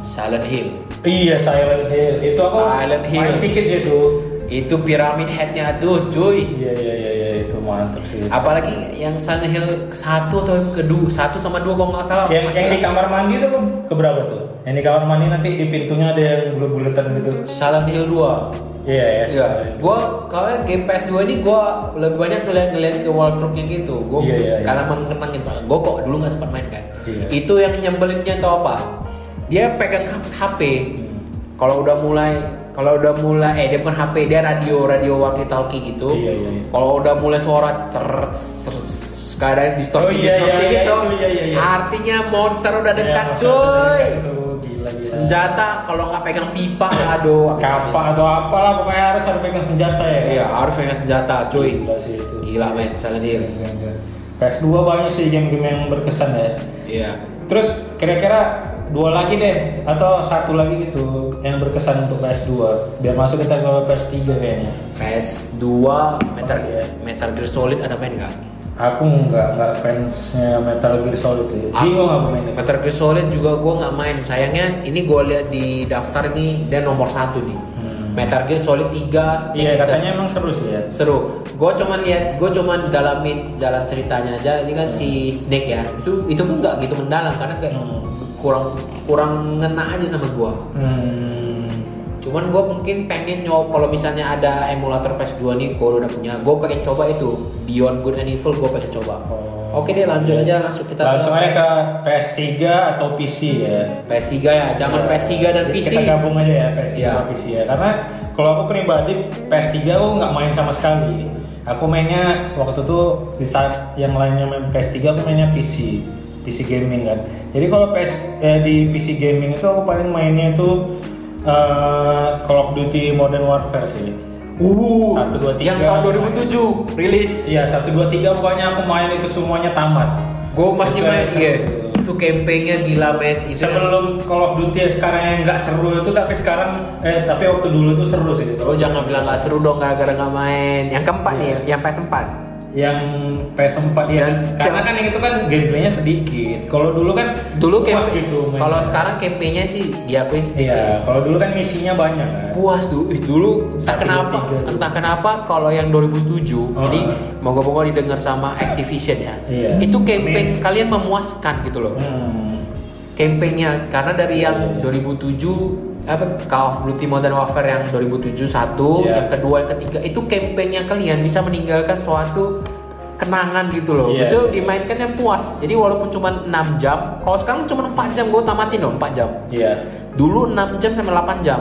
Silent Hill. Iya Silent Hill itu aku Silent Hill. main sedikit sih itu. Itu piramid headnya aduh cuy. Iya iya iya iya itu mantap sih. Apalagi yang Silent Hill satu atau kedua, satu sama dua kalau nggak salah. yang, yang di kamar mandi itu ke berapa tuh? Yang di kamar mandi nanti di pintunya ada yang bulat-bulatan gitu. Silent Hill 2 Iya ya. Iya, gua kalau game PS2 ini gua lebih banyak ngeliat-ngeliat ke wardrobe-nya gitu. Gua Iya, iya, iya. karena mengenangin banget. Gua kok dulu nggak sempat main kan. Iya. Itu yang nyebelinnya tau apa? Dia pegang HP. Kalau udah mulai kalau udah mulai eh dia bukan HP, dia radio radio walkie talkie gitu. Iya, iya, iya. Kalau udah mulai suara ter kayak ada distorsi Oh, iya, distorsi iya, iya, gitu. itu, iya, iya, iya. Artinya monster udah Iya, dekat, maksudnya cuy. gila. Senjata kalau nggak pegang pipa, aduh. Kapak atau apalah pokoknya harus harus pegang senjata ya. Iya, harus pegang senjata, cuy. Gila sih itu. Gila men, Silent Hill. PS2 banyak sih game-game yang berkesan ya. Iya. Terus kira-kira dua lagi deh atau satu lagi gitu yang berkesan untuk PS2 biar masuk kita ke PS3 kayaknya. PS2 Metal Oh, iya. Metal Gear Solid ada main nggak? Aku nggak nggak fansnya Metal Gear Solid sih. Bingung aku mainnya. Metal Gear Solid juga gue nggak main. Sayangnya ini gue lihat di daftar ini dia nomor satu nih. Metal Gear Solid 3 Hmm. Iya katanya emang seru sih ya. seru. Gue cuman lihat, gue cuman dalamin jalan ceritanya aja. Ini kan si Snake ya. Itu itu pun nggak gitu mendalam karena kayak Hmm. kurang kurang ngena aja sama gue. Hmm. Cuman gue mungkin pengen nyoba kalau misalnya ada emulator PS2 nih, gue udah punya, gue pengen coba itu Beyond Good and Evil, gue pengen coba. Oh. Oke deh lanjut aja langsung kita Langsung aja ke PS3 atau PC ya. PS3 ya, jangan PS3 dan Jadi PC. Kita gabung aja ya PS3 Iya. sama PC ya. Karena kalau aku pribadi PS3 aku nggak main sama sekali. Aku mainnya waktu itu di saat yang lainnya main PS3 aku mainnya PC. PC gaming kan. Jadi kalau PS eh, di PC gaming itu aku paling mainnya itu eh, Call of Duty Modern Warfare sih. Uh, Satu, dua, tiga. yang tahun 2007 rilis. Iya, satu dua tiga pokoknya aku main itu semuanya tamat. Gue masih main iya. sih. Itu campaignnya gila men. Itu Sebelum Call of Duty sekarang yang nggak seru itu tapi sekarang eh tapi waktu dulu itu seru sih itu. Lo jangan bilang gak seru dong gara-gara gak main. Yang keempat Iya. nih, yang PS4. Yang PS4 ya. Dan- Karena kan yang itu kan gameplaynya sedikit. Kalau dulu kan Dulu puas camp- gitu. Kalau sekarang campaignnya sih diakui sedikit. Iya, kalau dulu kan misinya banyak kan. puas tuh Ih, dulu entah kenapa entah kenapa kalau yang 2007 Oh. ini moga-moga didengar sama Activision ya Iya. itu campaign kalian memuaskan gitu loh Hmm. campaignnya karena dari yang 2007 apa Call of Duty Modern Warfare yang 2007 satu Iya. yang kedua yang ketiga itu campaignnya kalian bisa meninggalkan suatu kenangan gitu loh Iya. bisa dimainkan yang puas jadi walaupun cuma 6 jam kalau sekarang cuma 4 jam gue tamatin loh 4 jam Iya. dulu 6 jam sampai 8 jam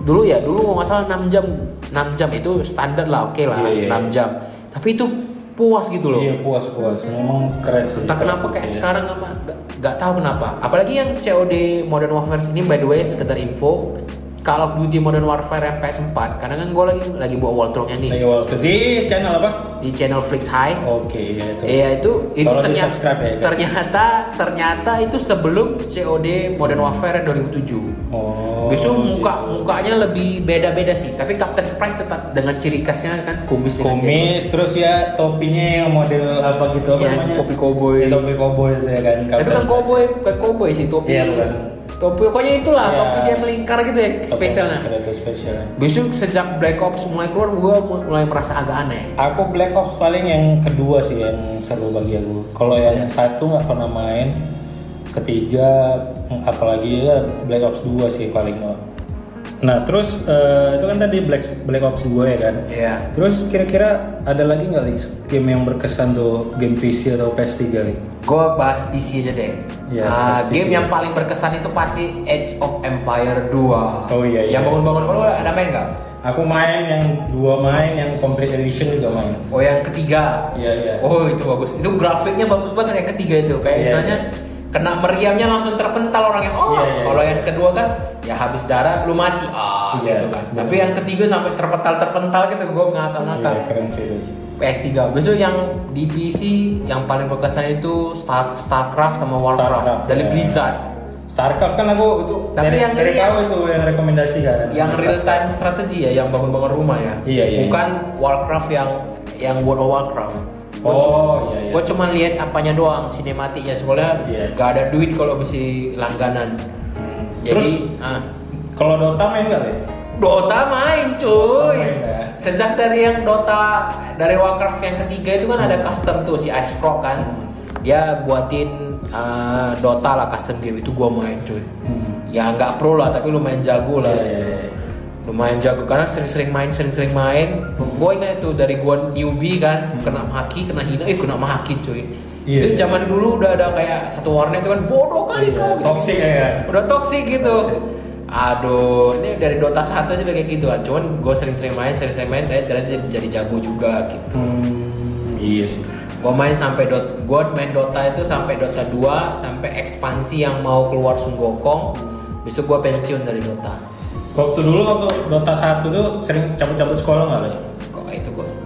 dulu ya dulu nggak salah 6 jam 6 jam itu standar lah oke lah Iya, iya. 6 jam tapi itu puas gitu loh Iya puas puas. Memang keren sih. entah kenapa kayak Iya. sekarang apa nggak tahu kenapa apalagi yang COD Modern Warfare ini by the way sekedar info Call of Duty Modern Warfare yang PS4 karena kan gue lagi lagi buat walkthrough-nya nih Lagi di channel apa? di channel Flix High Oke, iya itu. Iya itu itu Tolong ternyata ya, ternyata ternyata itu sebelum COD Modern Warfare yang 2007 Oh. Besok iya. muka mukanya lebih beda-beda sih, tapi Captain Price tetap dengan ciri khasnya kan kumis dengan Kumis terus ya topinya yang model apa gitu apa Yang namanya? topi cowboy. Ya, topi cowboy itu ya kan. jenggot. Tapi kan Captain cowboy, bukan cowboy sih topi. Iya bukan. topi pokoknya itulah Iya. topi dia melingkar gitu ya spesialnya Predator spesialnya. besok sejak Black Ops mulai keluar gue mulai merasa agak aneh Aku Black Ops paling yang kedua sih yang seru bagi aku. Kalau yang satu nggak pernah main, ketiga apalagi ya Black Ops 2 sih paling. Nah terus eh, itu kan tadi Black Black Ops 2 ya kan. Iya. Terus kira-kira ada lagi nggak game yang berkesan tuh game PC atau PS3 Lik? gue bahas PC aja deh Iya, Ah, PC. game yang paling berkesan itu pasti Age of Empire 2 Oh, iya, iya. yang bangun-bangun kalau ada main nggak Aku main yang dua main, yang complete edition juga main. oh yang ketiga Iya iya. Oh itu bagus. Itu grafiknya bagus banget yang ketiga itu. Kayak Iya, misalnya kena meriamnya langsung terpental orang yang oh. Iya, iya. Kalau yang kedua kan ya habis darah lu mati ah Iya, gitu kan. bener. Tapi yang ketiga sampai terpental terpental gitu gue Iya, ngakak-ngakak. keren sih itu. PS3. Besok yang di PC yang paling berkesan itu Star Starcraft sama Warcraft Starcraft, dari ya. Blizzard. Starcraft kan aku itu Tapi dari, yang dari kau itu yang rekomendasi kan. Yang real time strategi ya, yang bangun-bangun rumah ya. Iya, iya, Bukan Warcraft yang yang World of Warcraft. Gua Oh iya iya. Gue cuma lihat apanya doang, sinematiknya. Soalnya Iya. gak ada duit kalau mesti langganan. Jadi, Terus ah, kalau Dota main nggak deh? Dota main cuy. Main, ya. Sejak dari yang Dota dari Warcraft yang ketiga itu kan ada custom tuh si Ice Frog kan. Dia buatin ah, Dota lah custom game itu gua main cuy. Ya nggak pro lah tapi lumayan jago lah. Iya, iya, iya. lumayan jago karena sering-sering main sering-sering main gue ingat itu dari gue newbie kan kena maki kena hina eh kena maki cuy Iya, itu iya. zaman dulu udah ada kayak satu warnet itu kan bodoh kali Iya, kau gitu. toxic ya udah toxic gitu Toxic. aduh ini dari Dota 1 aja udah kayak gitu kan cuman gue sering-sering main sering-sering main eh, ternyata jadi, jadi jago juga gitu Hmm, iya sih. gue main sampai dot gue main Dota itu sampai Dota 2 sampai ekspansi yang mau keluar Sunggokong besok gue pensiun dari Dota Waktu dulu waktu Dota 1 tuh sering cabut-cabut sekolah nggak Le?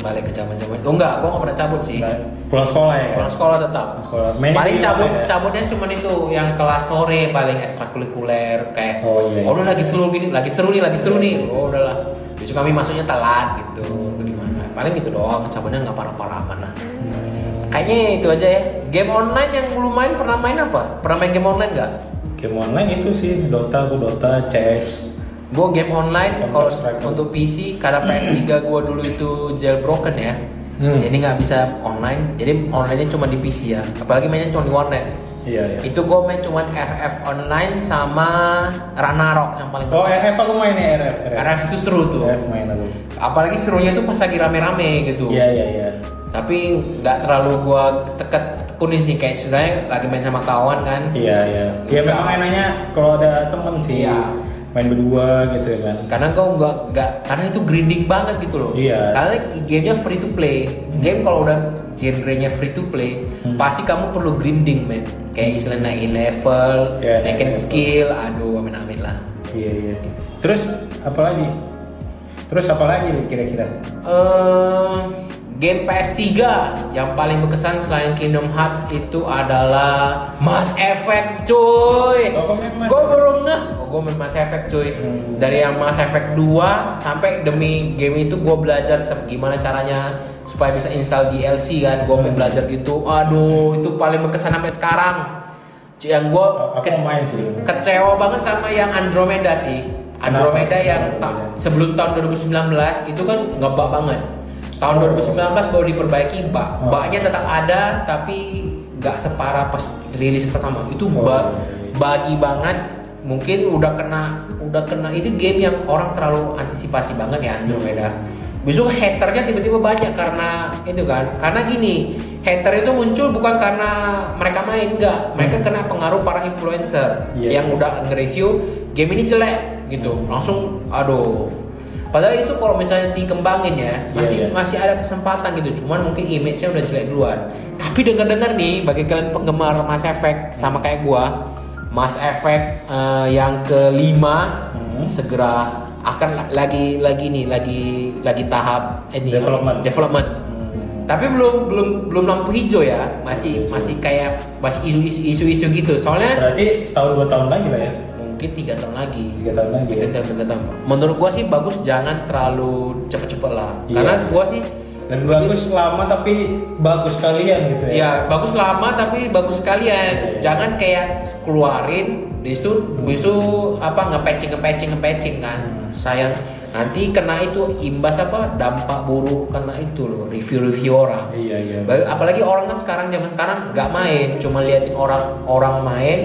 Balik ke zaman zaman oh enggak gue gak pernah cabut sih Nggak, Pulang sekolah ya? Pulang sekolah tetap. Pulang sekolah. Mainnya paling cabut ya? cabutnya cuma itu yang kelas sore paling ekstrakurikuler kayak Oh, iya, iya. udah lagi seru gini, lagi seru nih, lagi seru nih. Oh udahlah. Besok kami masuknya telat gitu. Atau gimana. Paling gitu doang, cabutnya nggak parah-parah mana. Hmm. Kayaknya itu aja ya. Game online yang lu main pernah main apa? Pernah main game online nggak? Game online itu sih Dota, aku Dota, CS. Gue game online kalau untuk PC karena PS3 gue dulu itu jailbroken ya. Hmm. Jadi nggak bisa online. Jadi online-nya cuma di PC ya. Apalagi mainnya cuma di warnet. Iya iya. Itu gue main cuma RF online sama Ragnarok yang paling Oh. RF aku main ya RF. RF itu seru tuh. RF main aku. Apalagi serunya tuh pas lagi rame-rame gitu. Iya iya iya. Tapi nggak terlalu gue teket tekunin sih kayak sebenarnya lagi main sama kawan kan. Iya iya. Ya memang enaknya kalau ada temen sih. Iya. Main berdua gitu ya kan. Karena gue nggak nggak karena itu grinding banget gitu loh. Iya. Karena gamenya free to play. Game kalau udah genrenya free to play, Hmm. pasti kamu perlu grinding men. Kayak istilah naikin level, Iya, naikin level. skill. Aduh, amin-amin lah. Iya iya. Terus apa lagi? Terus apa lagi nih kira-kira? eh game PS3 yang paling berkesan selain Kingdom Hearts itu adalah Mass Effect cuy. Kau Gue baru ngeh, gue main Mass Effect cuy. Hmm. Dari yang Mass Effect 2 sampai demi game itu gue belajar cep- gimana caranya supaya bisa install DLC kan. Gue Hmm. belajar gitu. Aduh, itu paling berkesan sampai sekarang. Cuy, Yang gue main sih. kecewa banget sama yang Andromeda sih. Andromeda Kenapa? yang ta- sebelum tahun 2019 itu kan ngebak banget. Tahun 2019 baru diperbaiki bak. Oh. Baknya tetap ada tapi nggak separah pas rilis pertama. Itu Oh, ba- iya, iya. bagi banget. Mungkin udah kena udah kena itu game yang orang terlalu antisipasi banget ya Andromeda. Besok haternya tiba-tiba banyak karena itu kan. Karena gini, hater itu muncul bukan karena mereka main enggak. Mereka kena pengaruh para influencer Hmm. Iya. yang udah nge-review game ini jelek gitu. Langsung aduh. Padahal itu kalau misalnya dikembangin ya, masih Iya, iya. masih ada kesempatan gitu. Cuman mungkin image-nya udah jelek duluan. Tapi dengar-dengar nih bagi kalian penggemar Mass Effect sama kayak gua, Mass Effect eh, yang kelima Hmm. segera akan la- lagi lagi nih lagi lagi tahap ini Development. development. Hmm. Tapi belum belum belum lampu hijau ya, masih masih kayak masih isu-isu isu-isu gitu. Soalnya Berarti setahun dua tahun lagi lah ya. mungkin tiga tahun lagi. Tiga tahun lagi. Tiga ya? tahun, tiga tahun. Menurut gua sih bagus jangan terlalu cepet-cepet lah. Iya. Karena gua sih Lebih bagus lama tapi bagus kalian gitu ya. Ya bagus lama tapi bagus sekalian. Jangan kayak keluarin, habis itu, habis itu apa ngepatching ngepatching ngepatching kan. Sayang nanti kena itu imbas apa dampak buruk kena itu loh review-review orang. Iya iya. Apalagi orang kan sekarang zaman sekarang nggak main, cuma liatin orang orang main,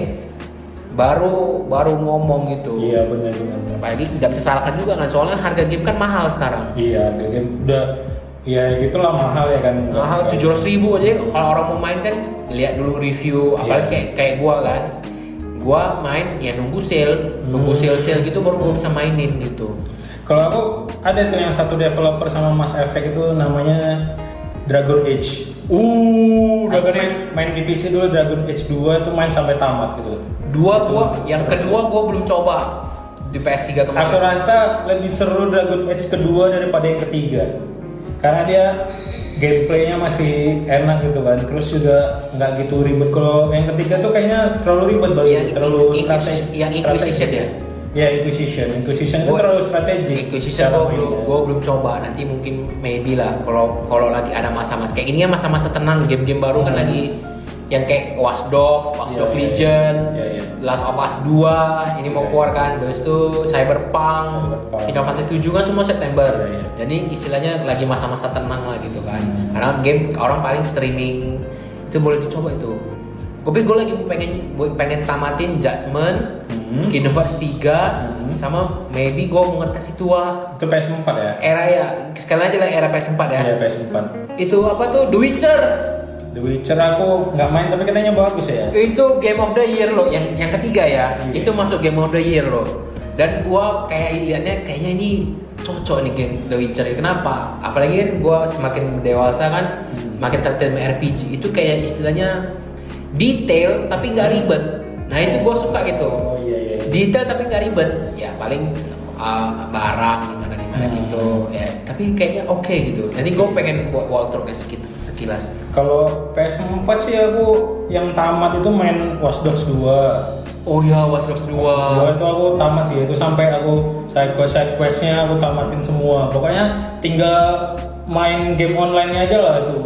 baru baru ngomong gitu. Iya benar benar. benar. Apalagi nggak bisa salahkan juga kan, soalnya harga game kan mahal sekarang. Iya, harga game udah ya gitulah mahal ya kan. mahal tujuh ratus ribu aja kalau orang mau main kan lihat dulu review apalagi Iya. kayak kayak gua kan gua main ya nunggu sale nunggu Hmm. sale sale gitu baru gua bisa mainin gitu Kalau aku ada tuh yang satu developer sama Mass Effect itu namanya Dragon Age. uh Dragon Age main di PC dulu Dragon Age 2 itu main sampai tamat gitu. dua gua Tuh, yang seru. kedua gua belum coba di PS3 Aku kemarin rasa lebih seru Dragon Age kedua daripada yang ketiga. Karena dia gameplaynya masih enak gitu kan. Terus juga nggak gitu ribet. Kalau yang ketiga tuh kayaknya terlalu ribet banget, Yang terlalu strategi. yang Inquisition ya? Ya Inquisition. Inquisition itu Gua- terlalu strategi. Inquisition gua belum gua belum coba nanti mungkin maybe lah kalau kalau lagi ada masa-masa kayak ini kan masa-masa tenang game-game baru kan Hmm. lagi yang kayak Watch Dogs, Watch Iya, Dogs iya, Legion, iya, iya. Last of Us 2 ini mau Iya, keluar kan, terus itu Cyberpunk, Cyberpunk. Final Fantasy 7 kan semua September. Iya, iya. Jadi istilahnya lagi masa-masa tenang lah gitu kan. Hmm. Karena game orang paling streaming itu boleh dicoba itu. Tapi gue lagi pengen pengen tamatin Judgment, Hmm. Kingdom Hearts 3, Hmm. sama maybe gue mau ngetes itu wah Itu PS4 ya? era ya sekali aja lah era PS4 ya. Iya PS4. Itu apa tuh The Witcher? The Witcher aku nggak main tapi katanya bagus ya. Itu Game of the Year loh, yang yang ketiga ya. Iya. Itu masuk Game of the Year loh. Dan gua kayak liatnya kayaknya ini cocok nih game The Witcher. Kenapa? Apalagi kan gua semakin dewasa kan, Hmm. makin tertarik RPG. Itu kayak istilahnya detail tapi nggak ribet. Nah itu gua suka gitu. Oh iya iya. Detail tapi nggak ribet. Ya paling uh, barang gimana Hmm. gitu. Ya tapi kayaknya oke gitu. Nanti gua pengen buat walkthrough sekit- sekilas. Kalau PS4 sih aku yang tamat itu main Watch Dogs 2. Oh ya, Watch Dogs 2. Dua itu aku tamat sih itu sampai aku side quest side questnya aku tamatin semua. Pokoknya tinggal main game online aja lah itu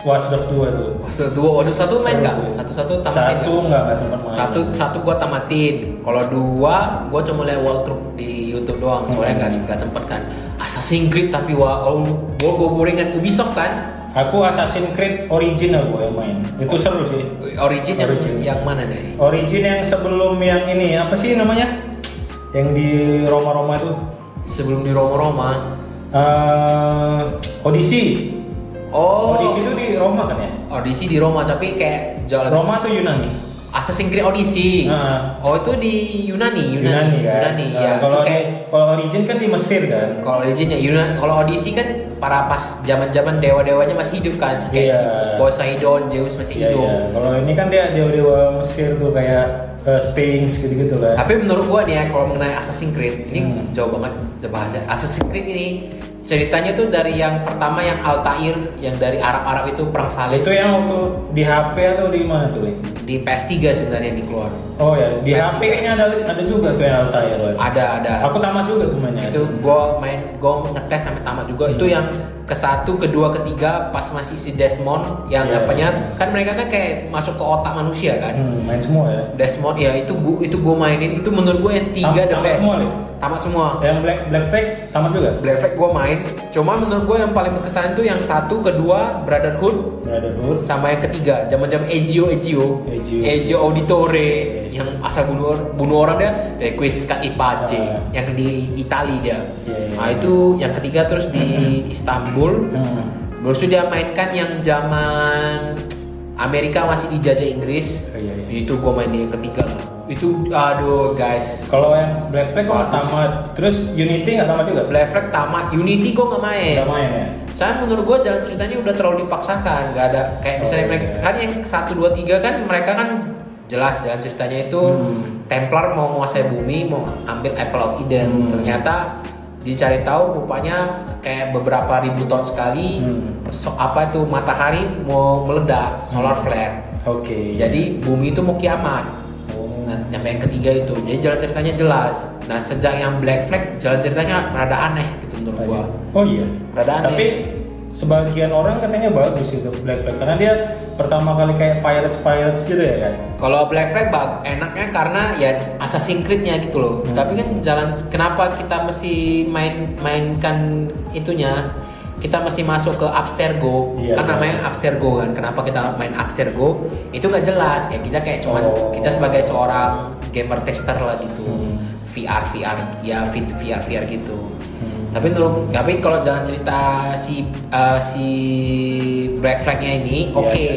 Watch Dogs 2 itu. Watch Dogs 2, waduh satu main nggak? Satu-satu tamatin Satu nggak? nggak nggak sempat main. Satu satu gua tamatin. Kalau dua, gua cuma lihat walkthrough di YouTube doang. Soalnya nggak nggak sempet kan. Assassin's Creed tapi wah, oh, gua gua boringan Ubisoft kan. Aku Assassin's Creed Origin aku yang main. Itu seru sih. Origin yang Origin. yang mana nih? Origin yang sebelum yang ini apa sih namanya? Yang di Roma-Roma itu. Sebelum di Roma-Roma. eh Odyssey. Oh, Odyssey itu di Roma kan ya? Odyssey di Roma tapi kayak jalan Roma atau Yunani? Assassin's Creed Odyssey. Nah. Oh itu di Yunani, Yunani, kan? Yunani. Nah, ya. kalau kayak kalau Origin kan di Mesir kan? Kalau Origin ya Yunan, kalau Odyssey kan para pas zaman-zaman dewa-dewanya masih hidup kan, kayak si Poseidon, Zeus masih Iya, hidup. iya. Kalau ini kan dia dewa-dewa Mesir tuh kayak eh, Sphinx gitu-gitu kan. Tapi menurut gua nih ya kalau mengenai Assassin's Creed ini Hmm. jauh banget bahasa. Assassin's Creed ini ceritanya tuh dari yang pertama yang Altair yang dari Arab-Arab itu perang salib Itu yang waktu di HP atau di mana tuh, Li? di PS3 sebenarnya yang dikeluar. Oh ya, di PS3. HP kayaknya ada ada juga tuh yang Altair. Ada ada. Aku tamat juga tuh mainnya. itu gua main gua ngetes sampai tamat juga itu yang ke satu kedua ketiga pas masih si Desmond yang Iya, apanya iya. kan mereka kan kayak masuk ke otak manusia kan Hmm, main semua ya. Desmond ya itu gua itu gua mainin itu menurut gua yang tiga Tam- the tamat best semua, Li? tamat semua Yang Black Black Flag tamat juga. Black Flag gua main cuma menurut gua yang paling berkesan itu yang satu kedua Brotherhood Brotherhood. sama yang ketiga zaman-zaman Ezio Ezio Ezio. Ezio Auditore yang asal bunuh bunuh orang dia Requiescat Ipace Ah. yang di Itali dia Iya, iya. nah itu yang ketiga terus di Istanbul Hmm. terus dia mainkan yang zaman Amerika masih dijajah Inggris Oh, iya, iya. itu gua main di yang ketiga itu aduh guys Kalau yang Black Flag kok tamat. Terus Unity nggak tamat juga? Black Flag tamat Unity gua nggak main Nggak main ya. Saya menurut gue jalan ceritanya udah terlalu dipaksakan, nggak ada kayak misalnya Oh, mereka iya. kan yang satu dua tiga kan mereka kan jelas jalan ceritanya itu Hmm. Templar mau menguasai bumi, mau ambil Apple of Eden. Hmm. Ternyata dicari tahu rupanya kayak beberapa ribu tahun sekali Hmm. so- apa itu matahari mau meledak, solar flare. Oke. Jadi bumi itu mau kiamat. Oh. Nah, sampai yang ketiga itu, jadi jalan ceritanya jelas. Nah sejak yang Black Flag jalan ceritanya rada aneh gitu menurut gua. Oh iya. Rada aneh. Tapi sebagian orang katanya bagus itu Black Flag karena dia pertama kali kayak Pirates Pirates gitu ya kan. Kalau Black Flag bag, enaknya karena ya Assassin's Creed-nya gitu loh. Hmm. Tapi kan jalan kenapa kita mesti main mainkan itunya? Kita mesti masuk ke Abstergo. Iya, kan iya. namanya Abstergo kan. Kenapa kita main Abstergo? Itu nggak jelas. Kayak kita kayak cuman Oh. kita sebagai seorang gamer tester lah gitu. Hmm. VR VR ya fit VR VR gitu. Tapi untuk tapi kalau jangan cerita si uh, si Black Flag-nya ini, Iya, oke. iya.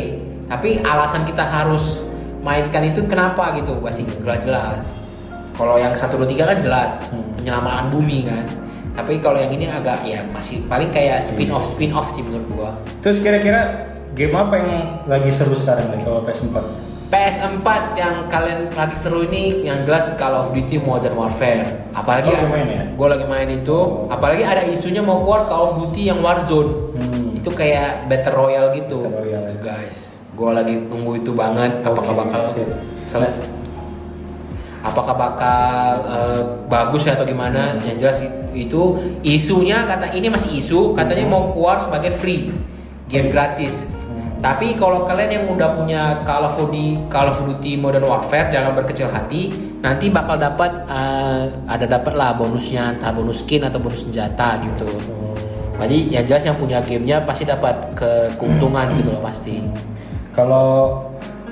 Tapi alasan kita harus mainkan itu kenapa gitu? Masih nggak jelas. Kalau yang 1 2 3 kan jelas, Hmm. penyelamatan bumi kan. Tapi kalau yang ini agak ya masih paling kayak spin off spin off sih menurut gua. Terus kira-kira game apa yang lagi seru sekarang nih kalau PS4? PS4 yang kalian lagi seru ini yang jelas Call of Duty Modern Warfare. Apalagi Oh, main ya? Gue lagi main itu. Apalagi ada isunya mau keluar Call of Duty yang Warzone. Hmm. Itu kayak Battle Royale gitu. Battle Royale. Guys, gue lagi nunggu itu banget. Apakah Oke, bakal selesai? Apakah bakal eh, bagus ya atau gimana? Yang jelas itu isunya kata ini masih isu. Katanya mau keluar sebagai free game gratis. Tapi kalau kalian yang udah punya Call of Duty, Call of Duty Modern Warfare jangan berkecil hati. Nanti bakal dapat eh, ada dapat lah bonusnya, entah bonus skin atau bonus senjata gitu. Jadi yang jelas yang punya gamenya pasti dapat keuntungan gitu loh pasti. Kalau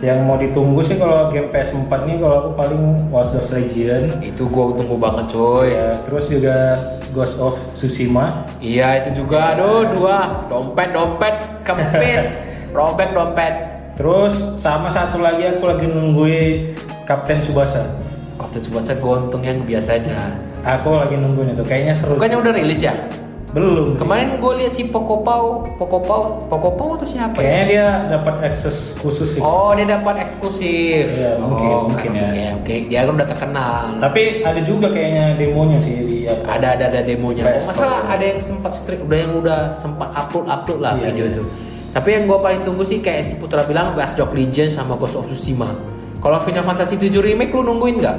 yang mau ditunggu sih kalau game PS4 nih kalau aku paling Watch Dogs Legion Itu gue tunggu banget coy. ya terus juga Ghost of Tsushima Iya itu juga, aduh dua dompet dompet kempis, robek dompet. terus sama satu lagi aku lagi nungguin Kapten Subasa Kapten Subasa gue untung yang biasa aja. aku lagi nungguin itu kayaknya seru Bukannya udah rilis ya? belum Kemarin gue lihat si Pokopau, Pokopau, Pokopau atau siapa ya? kayaknya dia dapat akses khusus sih Oh dia dapat eksklusif. Iya, mungkin, Oh, mungkin karena- ya. Oke, dia kan udah terkenal. tapi ada juga kayaknya demonya sih di apa Ada ada ada demonya. Oh, masalah ada yang sempat stream, udah yang udah sempat upload upload lah Iya, video iya. itu. Tapi yang gue paling tunggu sih kayak si Putra bilang Watch Dogs Legion sama Ghost of Tsushima. Kalau Final Fantasy 7 remake lu nungguin nggak?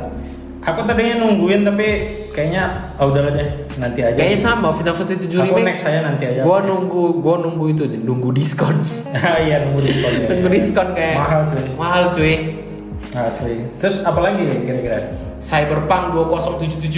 aku tadinya nungguin tapi kayaknya oh udahlah deh nanti aja Kayaknya sama Final Fantasy 7 Aku remake. next aja nanti aja. Gua nunggu, gua nunggu itu, deh, nunggu diskon. iya nunggu diskon ya. nunggu diskon kayak Mahal, cuy. Mahal cuy. asli terus apa lagi nih kira-kira Cyberpunk 2077.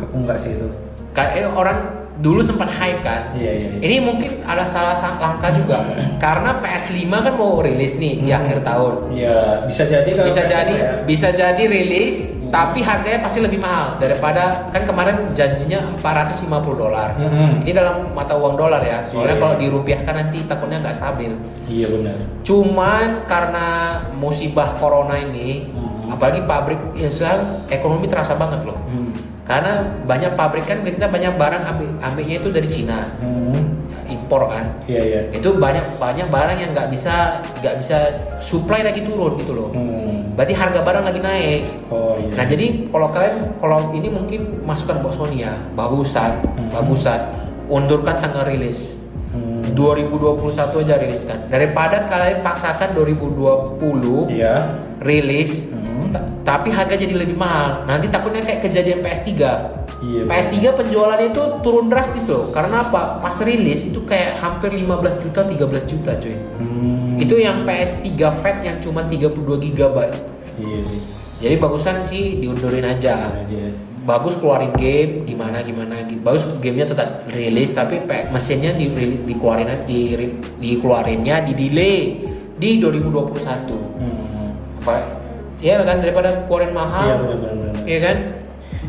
aku enggak sih itu Kayak eh, orang dulu sempat hype kan. Iya, iya, iya. Ini mungkin ada salah langkah juga karena PS5 kan mau rilis nih di Hmm. akhir tahun. Iya, bisa jadi kalau Bisa PS5 jadi ya. bisa jadi rilis Hmm. tapi harganya pasti lebih mahal daripada kan kemarin janjinya 450 dolar. Hmm. Ini dalam mata uang dolar ya. Soalnya Iya. kalau dirupiahkan nanti takutnya nggak stabil. Iya benar. Cuman karena musibah corona ini, Hmm. apalagi pabrik ya sekarang ekonomi terasa banget loh. Hmm. Karena banyak pabrik kan kita banyak barang ambil ambilnya itu dari Cina, Hmm. impor kan. Iya iya. Itu banyak banyak barang yang nggak bisa nggak bisa supply lagi turun gitu loh. Hmm. Berarti harga barang lagi naik. Oh iya. Nah jadi kalau kalian kalau ini mungkin masukan buat Sony ya, bagusan, Hmm. bagusan, undurkan tanggal rilis. Hmm. 2021 aja rilis kan. Daripada kalian paksakan 2020 Iya. rilis, Hmm. ta- tapi harga jadi lebih mahal. Nanti takutnya kayak kejadian PS3. Iya. PS3 penjualannya itu turun drastis loh. Karena apa? Pas rilis itu kayak hampir 15 juta, 13 juta cuy. Hmm. Itu yang PS3 fat yang cuma 32 GB. Iya sih. Jadi bagusan sih diundurin aja. Aja. Bagus keluarin game gimana gimana gitu. Bagus gamenya tetap rilis tapi mesinnya di dikeluarin di, dikeluarinnya di delay di 2021. Hmm. Apa? Ya kan daripada keluarin mahal. Iya benar benar benar. Iya kan?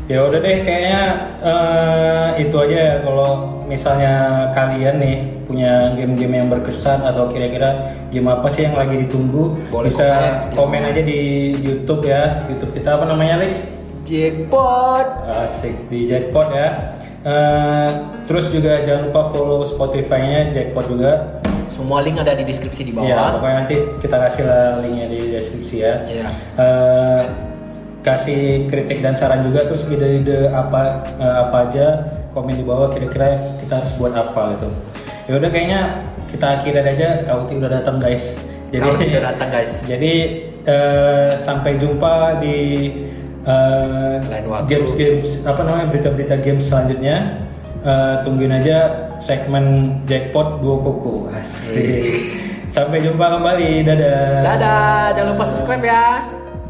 Ya udah deh kayaknya eh, itu aja ya kalau misalnya kalian nih punya game-game yang berkesan atau kira-kira game apa sih yang lagi ditunggu Boleh bisa komen komen, aja di YouTube ya YouTube kita apa namanya Alex? Jackpot. Asik di Jackpot ya. Eh, terus juga jangan lupa follow Spotify-nya Jackpot juga. Semua link ada di deskripsi di bawah. pokoknya nanti kita kasih linknya di deskripsi ya. Iya. Eh, kasih kritik dan saran juga terus ide-ide apa eh, apa aja komen di bawah kira-kira kita harus buat apa gitu. Ya udah kayaknya kita akhirin aja Kauti udah datang guys. Kauti udah datang, guys. Jadi eh, sampai jumpa di waktu. games-games apa namanya berita-berita games selanjutnya. Eh, tungguin aja segmen jackpot duo koko. Asik. Sampai jumpa kembali. Dadah. Dadah, jangan lupa subscribe ya.